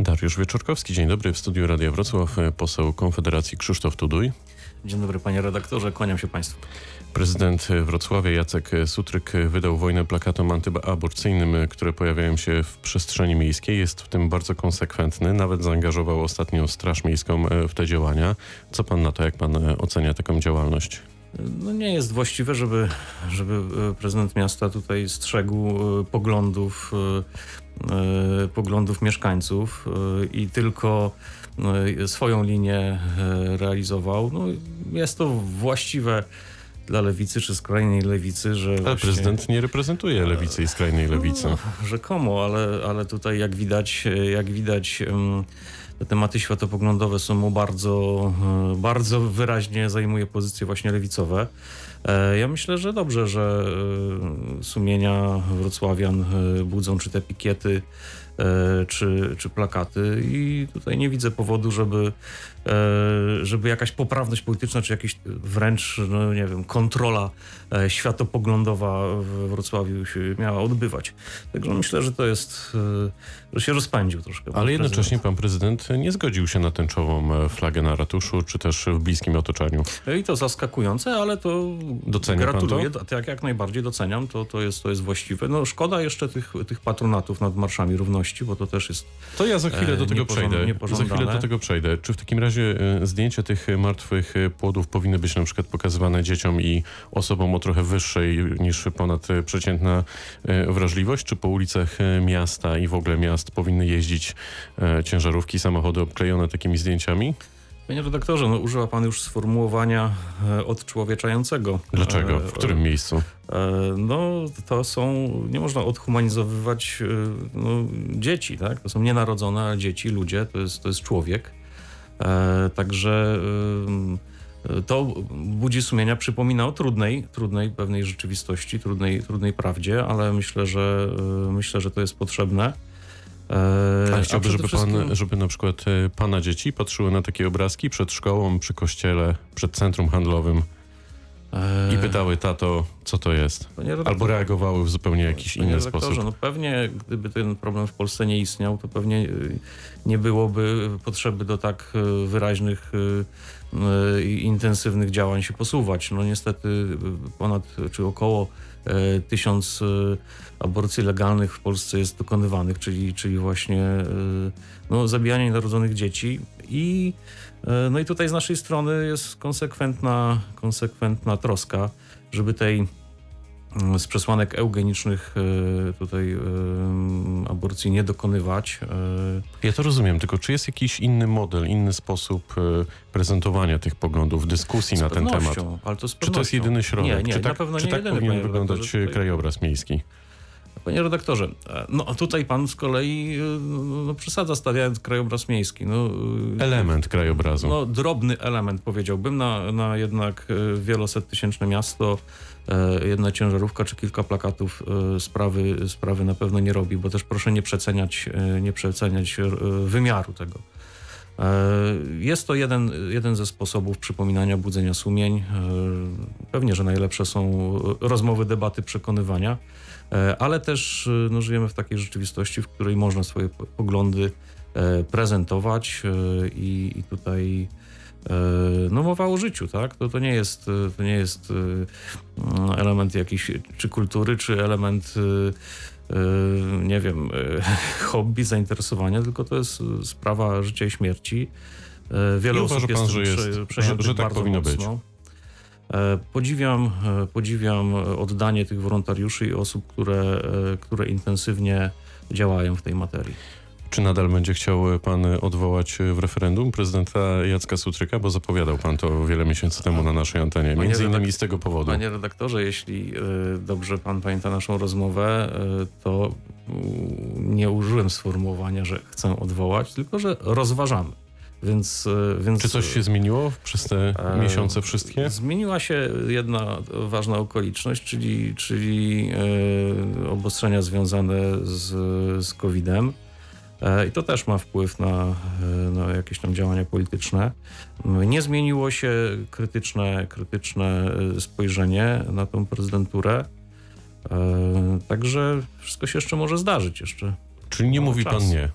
Dariusz Wieczorkowski, dzień dobry. W studiu Radia Wrocław e, poseł Konfederacji Krzysztof Tuduj. Dzień dobry panie redaktorze, kłaniam się państwu. Prezydent Wrocławia Jacek Sutryk wydał wojnę plakatom antyaborcyjnym, które pojawiają się w przestrzeni miejskiej. Jest w tym bardzo konsekwentny. Nawet zaangażował ostatnio Straż Miejską e, w te działania. Co pan na to, jak pan e, ocenia taką działalność? No nie jest właściwe, żeby, żeby e, prezydent miasta tutaj strzegł e, poglądów, e, poglądów mieszkańców i tylko swoją linię realizował. No, jest to właściwe dla lewicy czy skrajnej lewicy, że Ale właśnie- prezydent nie reprezentuje lewicy i skrajnej lewicy. No, rzekomo, ale, ale tutaj jak widać, jak widać em, te tematy światopoglądowe są mu bardzo, e, bardzo wyraźnie zajmuje pozycje właśnie lewicowe. E, Ja myślę, że dobrze, że e, sumienia wrocławian budzą czy te pikiety, czy, czy plakaty i tutaj nie widzę powodu, żeby, e, żeby jakaś poprawność polityczna, czy jakiś wręcz, no nie wiem, kontrola e, światopoglądowa w Wrocławiu się miała odbywać. Także myślę, że to jest, e, że się rozpędził troszkę. pan Ale jednocześnie prezydent. pan prezydent nie zgodził się na tęczową e, flagę na ratuszu, czy też w bliskim otoczeniu. I to zaskakujące, ale to Docenia pan gratuluję. to? Tak, jak najbardziej doceniam, to, to, jest, to jest właściwe. No szkoda jeszcze tych, tych patronatów nad marszami równości, bo to też jest To ja za chwilę E, do tego przejdę. Za chwilę do tego przejdę. Czy w takim razie e, zdjęcia tych martwych e, płodów powinny być na przykład pokazywane dzieciom i osobom o trochę wyższej niż ponad przeciętna wrażliwość? Czy po ulicach miasta i w ogóle miast powinny jeździć ciężarówki, samochody obklejone takimi zdjęciami? Panie redaktorze, no, używa pan już sformułowania odczłowieczającego. Dlaczego? W którym miejscu? E, No, to są, nie można odhumanizowywać e, no, dzieci, tak? To są nienarodzone, dzieci, ludzie, to jest, to jest człowiek. E, także to budzi sumienia, przypomina o trudnej, trudnej pewnej rzeczywistości, trudnej, trudnej prawdzie, ale myślę, że myślę, że to jest potrzebne. A chciałby, żeby, pan, wszystkim- żeby na przykład pana dzieci patrzyły na takie obrazki przed szkołą, przy kościele, przed centrum handlowym i pytały, tato, co to jest? Albo reagowały w zupełnie jakiś inny sposób. No pewnie, gdyby ten problem w Polsce nie istniał, to pewnie y, nie byłoby potrzeby do tak y, wyraźnych y, i intensywnych działań się posuwać. No niestety ponad czy około tysiąc aborcji legalnych w Polsce jest dokonywanych, czyli, czyli właśnie no, zabijanie nienarodzonych dzieci i no i tutaj z naszej strony jest konsekwentna, konsekwentna troska, żeby tej z przesłanek eugenicznych e, tutaj e, aborcji nie dokonywać. E, Ja to rozumiem, tylko czy jest jakiś inny model, inny sposób prezentowania tych poglądów, dyskusji z na ten temat? Ale to z Czy to jest jedyny środek? Nie, nie, czy na tak, pewno czy nie tak jedyny, powinien wyglądać tutaj- krajobraz miejski? Panie redaktorze, no tutaj pan z kolei no, przesadza stawiając krajobraz miejski. No, Element krajobrazu. No, drobny element powiedziałbym na, na jednak e, wielosettysięczne miasto. E, Jedna ciężarówka czy kilka plakatów e, sprawy, sprawy na pewno nie robi, bo też proszę nie przeceniać, e, nie przeceniać wymiaru tego. Jest to jeden, jeden ze sposobów przypominania budzenia sumień. Pewnie, że najlepsze są rozmowy, debaty, przekonywania, ale też no, żyjemy w takiej rzeczywistości, w której można swoje po- poglądy prezentować i, i tutaj no mowa o życiu, tak? To, to nie jest, e, to nie jest e, mm, element jakiś czy kultury, czy element e, e, nie wiem, e, hobby, zainteresowania, tylko to jest e, sprawa życia i śmierci. E, Wiele I osób uważa jest pan, że prze- jest- że- przejętych że tak bardzo powinno być? mocno. E, Podziwiam, e, podziwiam oddanie tych wolontariuszy i osób, które, e, które intensywnie działają w tej materii. Czy nadal będzie chciał pan odwołać w referendum prezydenta Jacka Sutryka? Bo zapowiadał pan to wiele miesięcy temu na naszej antenie. Panie Między innymi z tego powodu. Panie redaktorze, jeśli e, dobrze pan pamięta naszą rozmowę, e, to nie użyłem sformułowania, że chcę odwołać, tylko że rozważamy. Więc, e, więc Czy coś się zmieniło przez te E, miesiące wszystkie? Zmieniła się jedna ważna okoliczność, czyli, czyli e, obostrzenia związane z, z COVID-em. E, I to też ma wpływ na, e, na jakieś tam działania polityczne. Nie zmieniło się krytyczne, krytyczne e, spojrzenie na tą prezydenturę. Także wszystko się jeszcze może zdarzyć jeszcze. Czyli nie mówi pan czas. nie.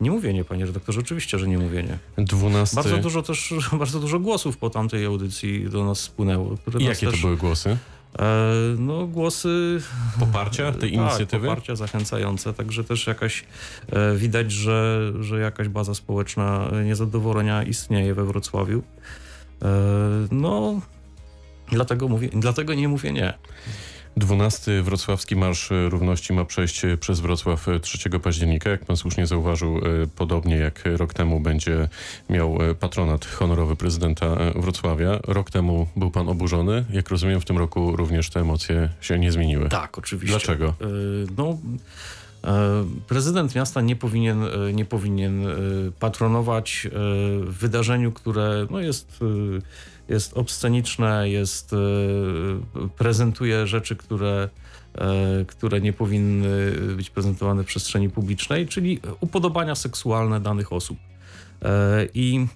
Nie mówię nie, panie redaktorze, oczywiście, że nie mówię nie. 12... Bardzo dużo też, bardzo dużo głosów po tamtej audycji do nas spłynęło. I nas jakie też, to były głosy? E, no głosy Poparcia tej tak, inicjatywy? poparcia zachęcające, także też jakaś e, widać, że, że jakaś baza społeczna niezadowolenia istnieje we Wrocławiu. E, no, dlatego, mówię, dlatego nie mówię nie. 12 Wrocławski Marsz Równości ma przejść przez Wrocław 3 października. Jak pan słusznie zauważył, e, podobnie jak rok temu będzie miał e, patronat honorowy prezydenta e, Wrocławia. Rok temu był pan oburzony. Jak rozumiem, w tym roku również te emocje się nie zmieniły. Tak, oczywiście. Dlaczego? E, No, e, prezydent miasta nie powinien, e, nie powinien e, patronować e, wydarzeniu, które no jest, e, jest obsceniczne, jest, e, prezentuje rzeczy, które, e, które nie powinny być prezentowane w przestrzeni publicznej, czyli upodobania seksualne danych osób. E, I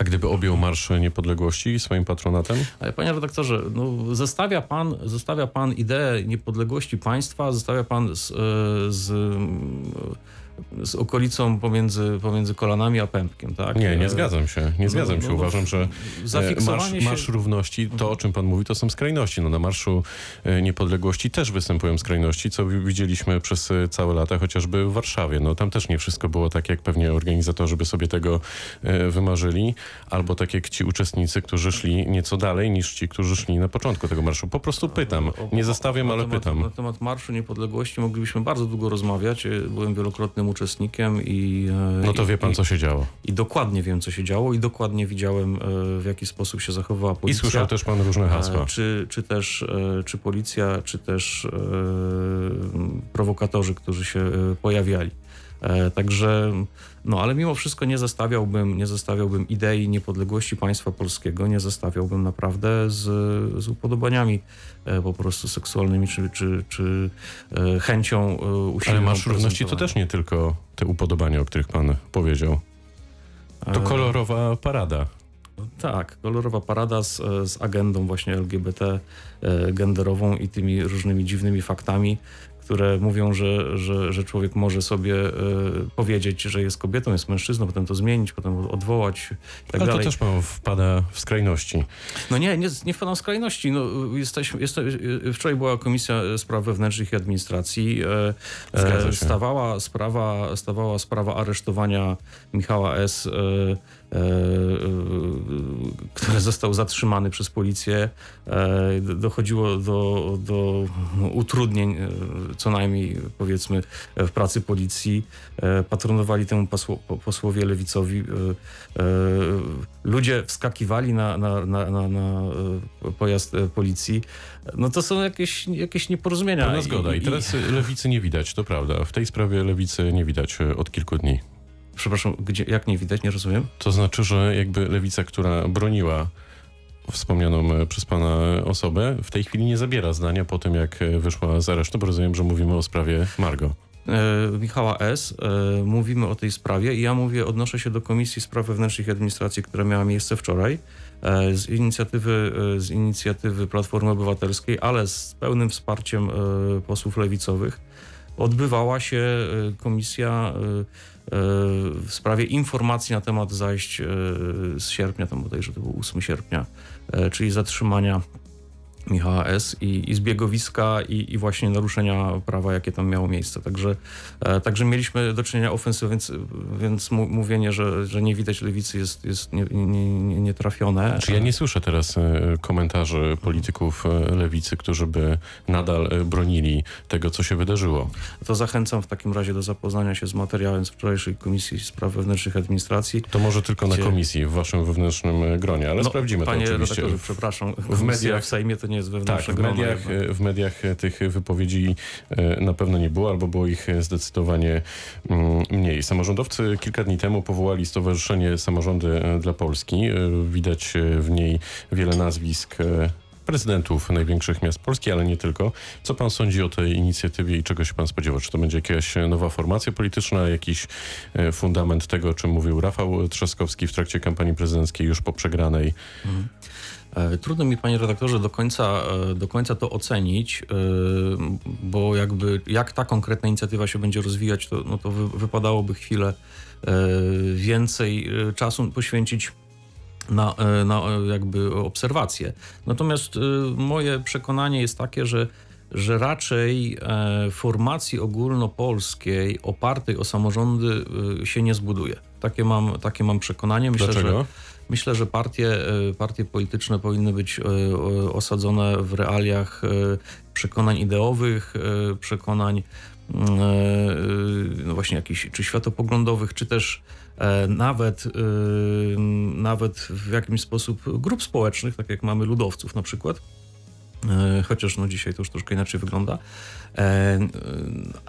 A gdyby objął Marsz Niepodległości swoim patronatem? Panie redaktorze, no, zestawia, pan, zestawia pan ideę niepodległości państwa, zestawia pan z, e, z, z okolicą pomiędzy, pomiędzy kolanami a pępkiem, tak? Nie, nie zgadzam się. Nie no, zgadzam no, się. no, Uważam, że e, marsz, marsz się... Równości, to o czym pan mówi, to są skrajności. No, na Marszu e, Niepodległości też występują skrajności, co wi- widzieliśmy przez e, całe lata, chociażby w Warszawie. No, tam też nie wszystko było tak, jak pewnie organizatorzy by sobie tego wymarzyli, albo tak jak ci uczestnicy, którzy szli nieco dalej niż ci, którzy szli na początku tego marszu. Po prostu pytam. O- o- Nie zostawiam, na ale pytam. Na temat Marszu Niepodległości moglibyśmy bardzo długo rozmawiać. Byłem wielokrotnym uczestnikiem i... e, No to i- wie pan, i- co się działo. I dokładnie wiem, co się działo i dokładnie widziałem, e, w jaki sposób się zachowywała I policja. słyszał też pan różne hasła. E, Czy, czy też czy policja, czy też prowokatorzy, którzy się pojawiali. E, Także, no ale mimo wszystko nie zestawiałbym, nie zestawiałbym idei niepodległości państwa polskiego, nie zestawiałbym naprawdę z, z upodobaniami e, po prostu seksualnymi, czy, czy, czy e, chęcią e, Ale usilną Marsz Równości to też nie tylko te upodobania, o których pan powiedział. To kolorowa parada. Tak, kolorowa parada z, z agendą właśnie LGBT genderową i tymi różnymi dziwnymi faktami, które mówią, że, że, że człowiek może sobie e, powiedzieć, że jest kobietą, jest mężczyzną, potem to zmienić, potem odwołać i tak Ale to dalej. też pan wpada w skrajności. No nie, nie, nie wpadam w skrajności. No, jesteśmy, jest, wczoraj była Komisja Spraw Wewnętrznych i Administracji. E, e, stawała, sprawa, stawała sprawa aresztowania Michała S., e, e, e, który został zatrzymany przez policję. E, dochodziło do, do utrudnień, e, co najmniej powiedzmy, w pracy policji. E, patronowali temu posło, po- posłowie lewicowi. E, e, ludzie wskakiwali na, na, na, na, na pojazd policji. No to są jakieś, jakieś nieporozumienia. Pełna zgoda. I teraz lewicy nie widać, to prawda. W tej sprawie lewicy nie widać od kilku dni. Przepraszam, gdzie, jak nie widać, nie rozumiem? To znaczy, że jakby lewica, która broniła wspomnianą e, przez pana osobę, w tej chwili nie zabiera zdania po tym, jak e, wyszła z aresztu, bo rozumiem, że mówimy o sprawie Margo. e, Michała S. E, mówimy o tej sprawie i ja mówię, odnoszę się do Komisji Spraw Wewnętrznych i Administracji, która miała miejsce wczoraj e, z inicjatywy, e, z inicjatywy Platformy Obywatelskiej, ale z pełnym wsparciem posłów lewicowych. Odbywała się e, komisja e, e, w sprawie informacji na temat zajść z sierpnia, tam bodajże to był 8 sierpnia, czyli zatrzymania Michała S. i, i zbiegowiska i, i właśnie naruszenia prawa, jakie tam miało miejsce. Także, e, także mieliśmy do czynienia ofensywy, więc, więc mówienie, że, że nie widać lewicy jest, jest nie, nie, nie, nietrafione. Czy Znaczy, ja nie słyszę teraz e, komentarzy polityków e, lewicy, którzy by nadal e, bronili tego, co się wydarzyło? To zachęcam w takim razie do zapoznania się z materiałem z wczorajszej Komisji Spraw Wewnętrznych Administracji. To może tylko na Gdzie- komisji, w waszym wewnętrznym gronie, ale No, sprawdzimy to Panie oczywiście. redaktorze, przepraszam, w mediach w Sejmie to nie jest Tak, wewnętrzne w mediach, w mediach tych wypowiedzi e, na pewno nie było, albo było ich zdecydowanie mm, mniej. Samorządowcy kilka dni temu powołali Stowarzyszenie Samorządy e, dla Polski. E, Widać e, w niej wiele nazwisk e, prezydentów największych miast Polski, ale nie tylko. Co pan sądzi o tej inicjatywie i czego się pan spodziewa? Czy to będzie jakaś nowa formacja polityczna, jakiś e, fundament tego, o czym mówił Rafał Trzaskowski w trakcie kampanii prezydenckiej już po przegranej? E, Trudno mi, panie redaktorze, do końca, e, do końca to ocenić, e, bo jakby jak ta konkretna inicjatywa się będzie rozwijać, to, no to wy, wypadałoby chwilę e, więcej e, czasu poświęcić na, e, na e, jakby obserwacje. Natomiast e, moje przekonanie jest takie, że że raczej formacji ogólnopolskiej opartej o samorządy się nie zbuduje. Takie mam, takie mam przekonanie. Myślę, Dlaczego? że Myślę, że partie, partie polityczne powinny być osadzone w realiach przekonań ideowych, przekonań no właśnie jakichś czy światopoglądowych, czy też e, nawet, e, nawet w jakimś sposób grup społecznych, tak jak mamy ludowców na przykład. E, Chociaż no dzisiaj to już troszkę inaczej wygląda. E, e,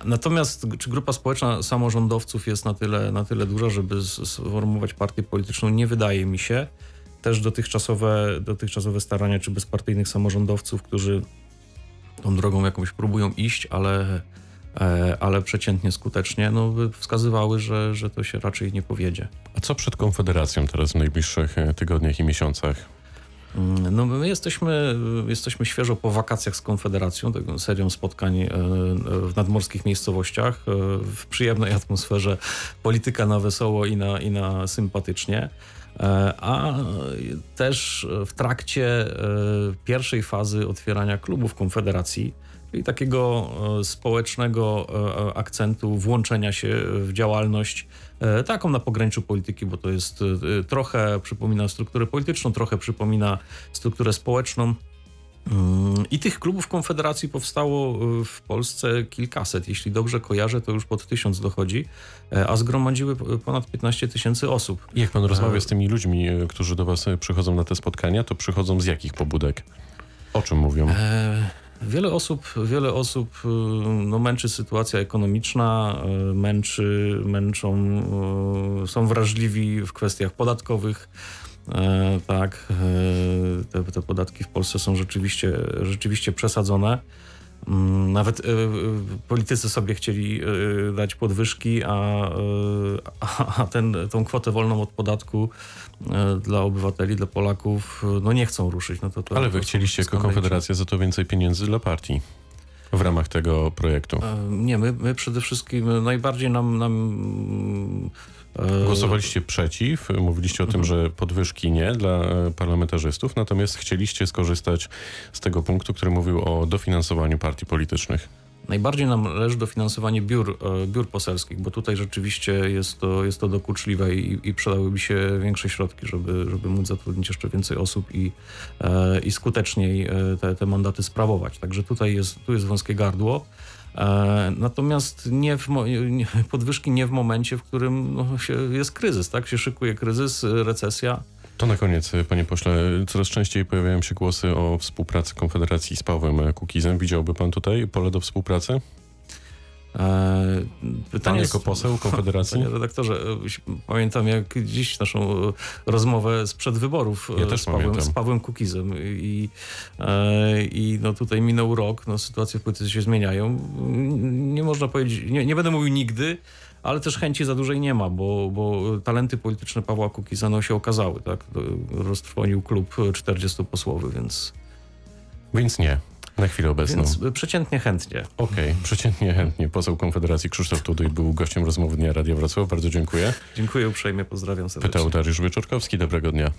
Natomiast czy grupa społeczna samorządowców jest na tyle, na tyle duża, żeby sformułować partię polityczną? Nie wydaje mi się. Też dotychczasowe, dotychczasowe starania czy bezpartyjnych samorządowców, którzy tą drogą jakąś próbują iść, ale, e, ale przeciętnie skutecznie, no, wskazywały, że, że to się raczej nie powiedzie. A co przed Konfederacją teraz w najbliższych e, tygodniach i miesiącach? Mm, No my jesteśmy, jesteśmy świeżo po wakacjach z Konfederacją, taką serią spotkań e, w nadmorskich miejscowościach, e, w przyjemnej atmosferze, polityka na wesoło i na, i na sympatycznie. E, A też w trakcie e, pierwszej fazy otwierania klubów Konfederacji, czyli takiego e, społecznego e, akcentu włączenia się w działalność e, taką na pograniczu polityki, bo to jest e, trochę przypomina strukturę polityczną, trochę przypomina strukturę społeczną. Mm, I tych klubów Konfederacji powstało e, w Polsce kilkaset. Jeśli dobrze kojarzę, to już pod tysiąc dochodzi, e, a zgromadziły ponad 15 tysięcy osób. Jak pan rozmawia E, z tymi ludźmi, e, którzy do was e, przychodzą na te spotkania, to przychodzą z jakich pobudek? O czym mówią? E, Wiele osób, wiele osób y, no, męczy sytuacja ekonomiczna, y, męczy, męczą, y, są wrażliwi w kwestiach podatkowych. Tak, te, te podatki w Polsce są rzeczywiście, rzeczywiście przesadzone. Mm, Nawet e, e, politycy sobie chcieli e, dać podwyżki, a, a ten, tą kwotę wolną od podatku dla obywateli, dla Polaków, no nie chcą ruszyć. No to, to, Ale to wy są chcieliście jako. Konfederacja za to więcej pieniędzy dla partii w ramach tego projektu. Nie, my, my przede wszystkim najbardziej nam. nam Głosowaliście przeciw, mówiliście o tym, że podwyżki nie dla e, parlamentarzystów, natomiast chcieliście skorzystać z tego punktu, który mówił o dofinansowaniu partii politycznych. Najbardziej nam leży dofinansowanie biur, e, biur poselskich, bo tutaj rzeczywiście jest to, jest to dokuczliwe i, i przydałyby się większe środki, żeby, żeby móc zatrudnić jeszcze więcej osób i, e, i skuteczniej e, te, te mandaty sprawować. Także tutaj jest, tu jest wąskie gardło. E, Natomiast nie w, podwyżki nie w momencie, w którym no, się, jest kryzys, tak? Się szykuje kryzys, e, recesja. To na koniec, e, panie pośle, coraz częściej pojawiają się głosy o współpracy Konfederacji z Pawłem Kukizem. Widziałby pan tutaj pole do współpracy? E, Pytanie jako jest- poseł Konfederacji? Panie redaktorze, e, pamiętam jak dziś naszą e, rozmowę sprzed wyborów Ja z, Pawłem, z Pawłem Kukizem i, i no tutaj minął rok, no sytuacje w polityce się zmieniają. Nie można powiedzieć, nie, nie będę mówił nigdy, ale też chęci za dużej nie ma, bo, bo talenty polityczne Pawła Kukiza no, się okazały, tak? Roztrwonił klub 40 posłowy, więc, Więc nie, na chwilę obecną. więc przeciętnie chętnie. Okej, przeciętnie chętnie. Poseł Konfederacji Krzysztof Tuduj był gościem rozmowy Dnia Radia Wrocław. Bardzo dziękuję. Dziękuję uprzejmie, pozdrawiam serdecznie. Pytał Dariusz Wieczorkowski. Dobrego dnia.